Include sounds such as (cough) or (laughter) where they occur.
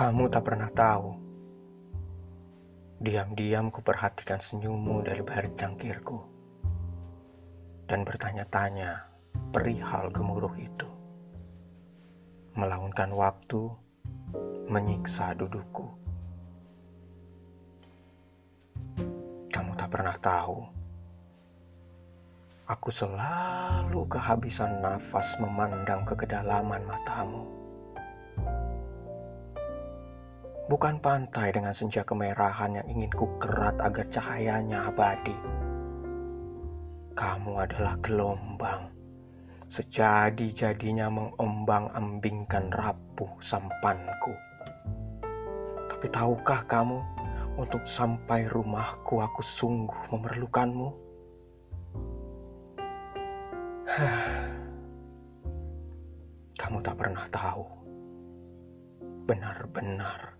Kamu tak pernah tahu. Diam-diam ku perhatikan senyummu dari balik cangkirku. Dan bertanya-tanya perihal gemuruh itu. Melaunkan waktu, menyiksa dudukku. Kamu tak pernah tahu. Aku selalu kehabisan nafas memandang ke kedalaman matamu bukan pantai dengan senja kemerahan yang ingin ku kerat agar cahayanya abadi. Kamu adalah gelombang, sejadi-jadinya mengombang-ambingkan rapuh sampanku. Tapi tahukah kamu, untuk sampai rumahku aku sungguh memerlukanmu? (sighs) kamu tak pernah tahu. Benar-benar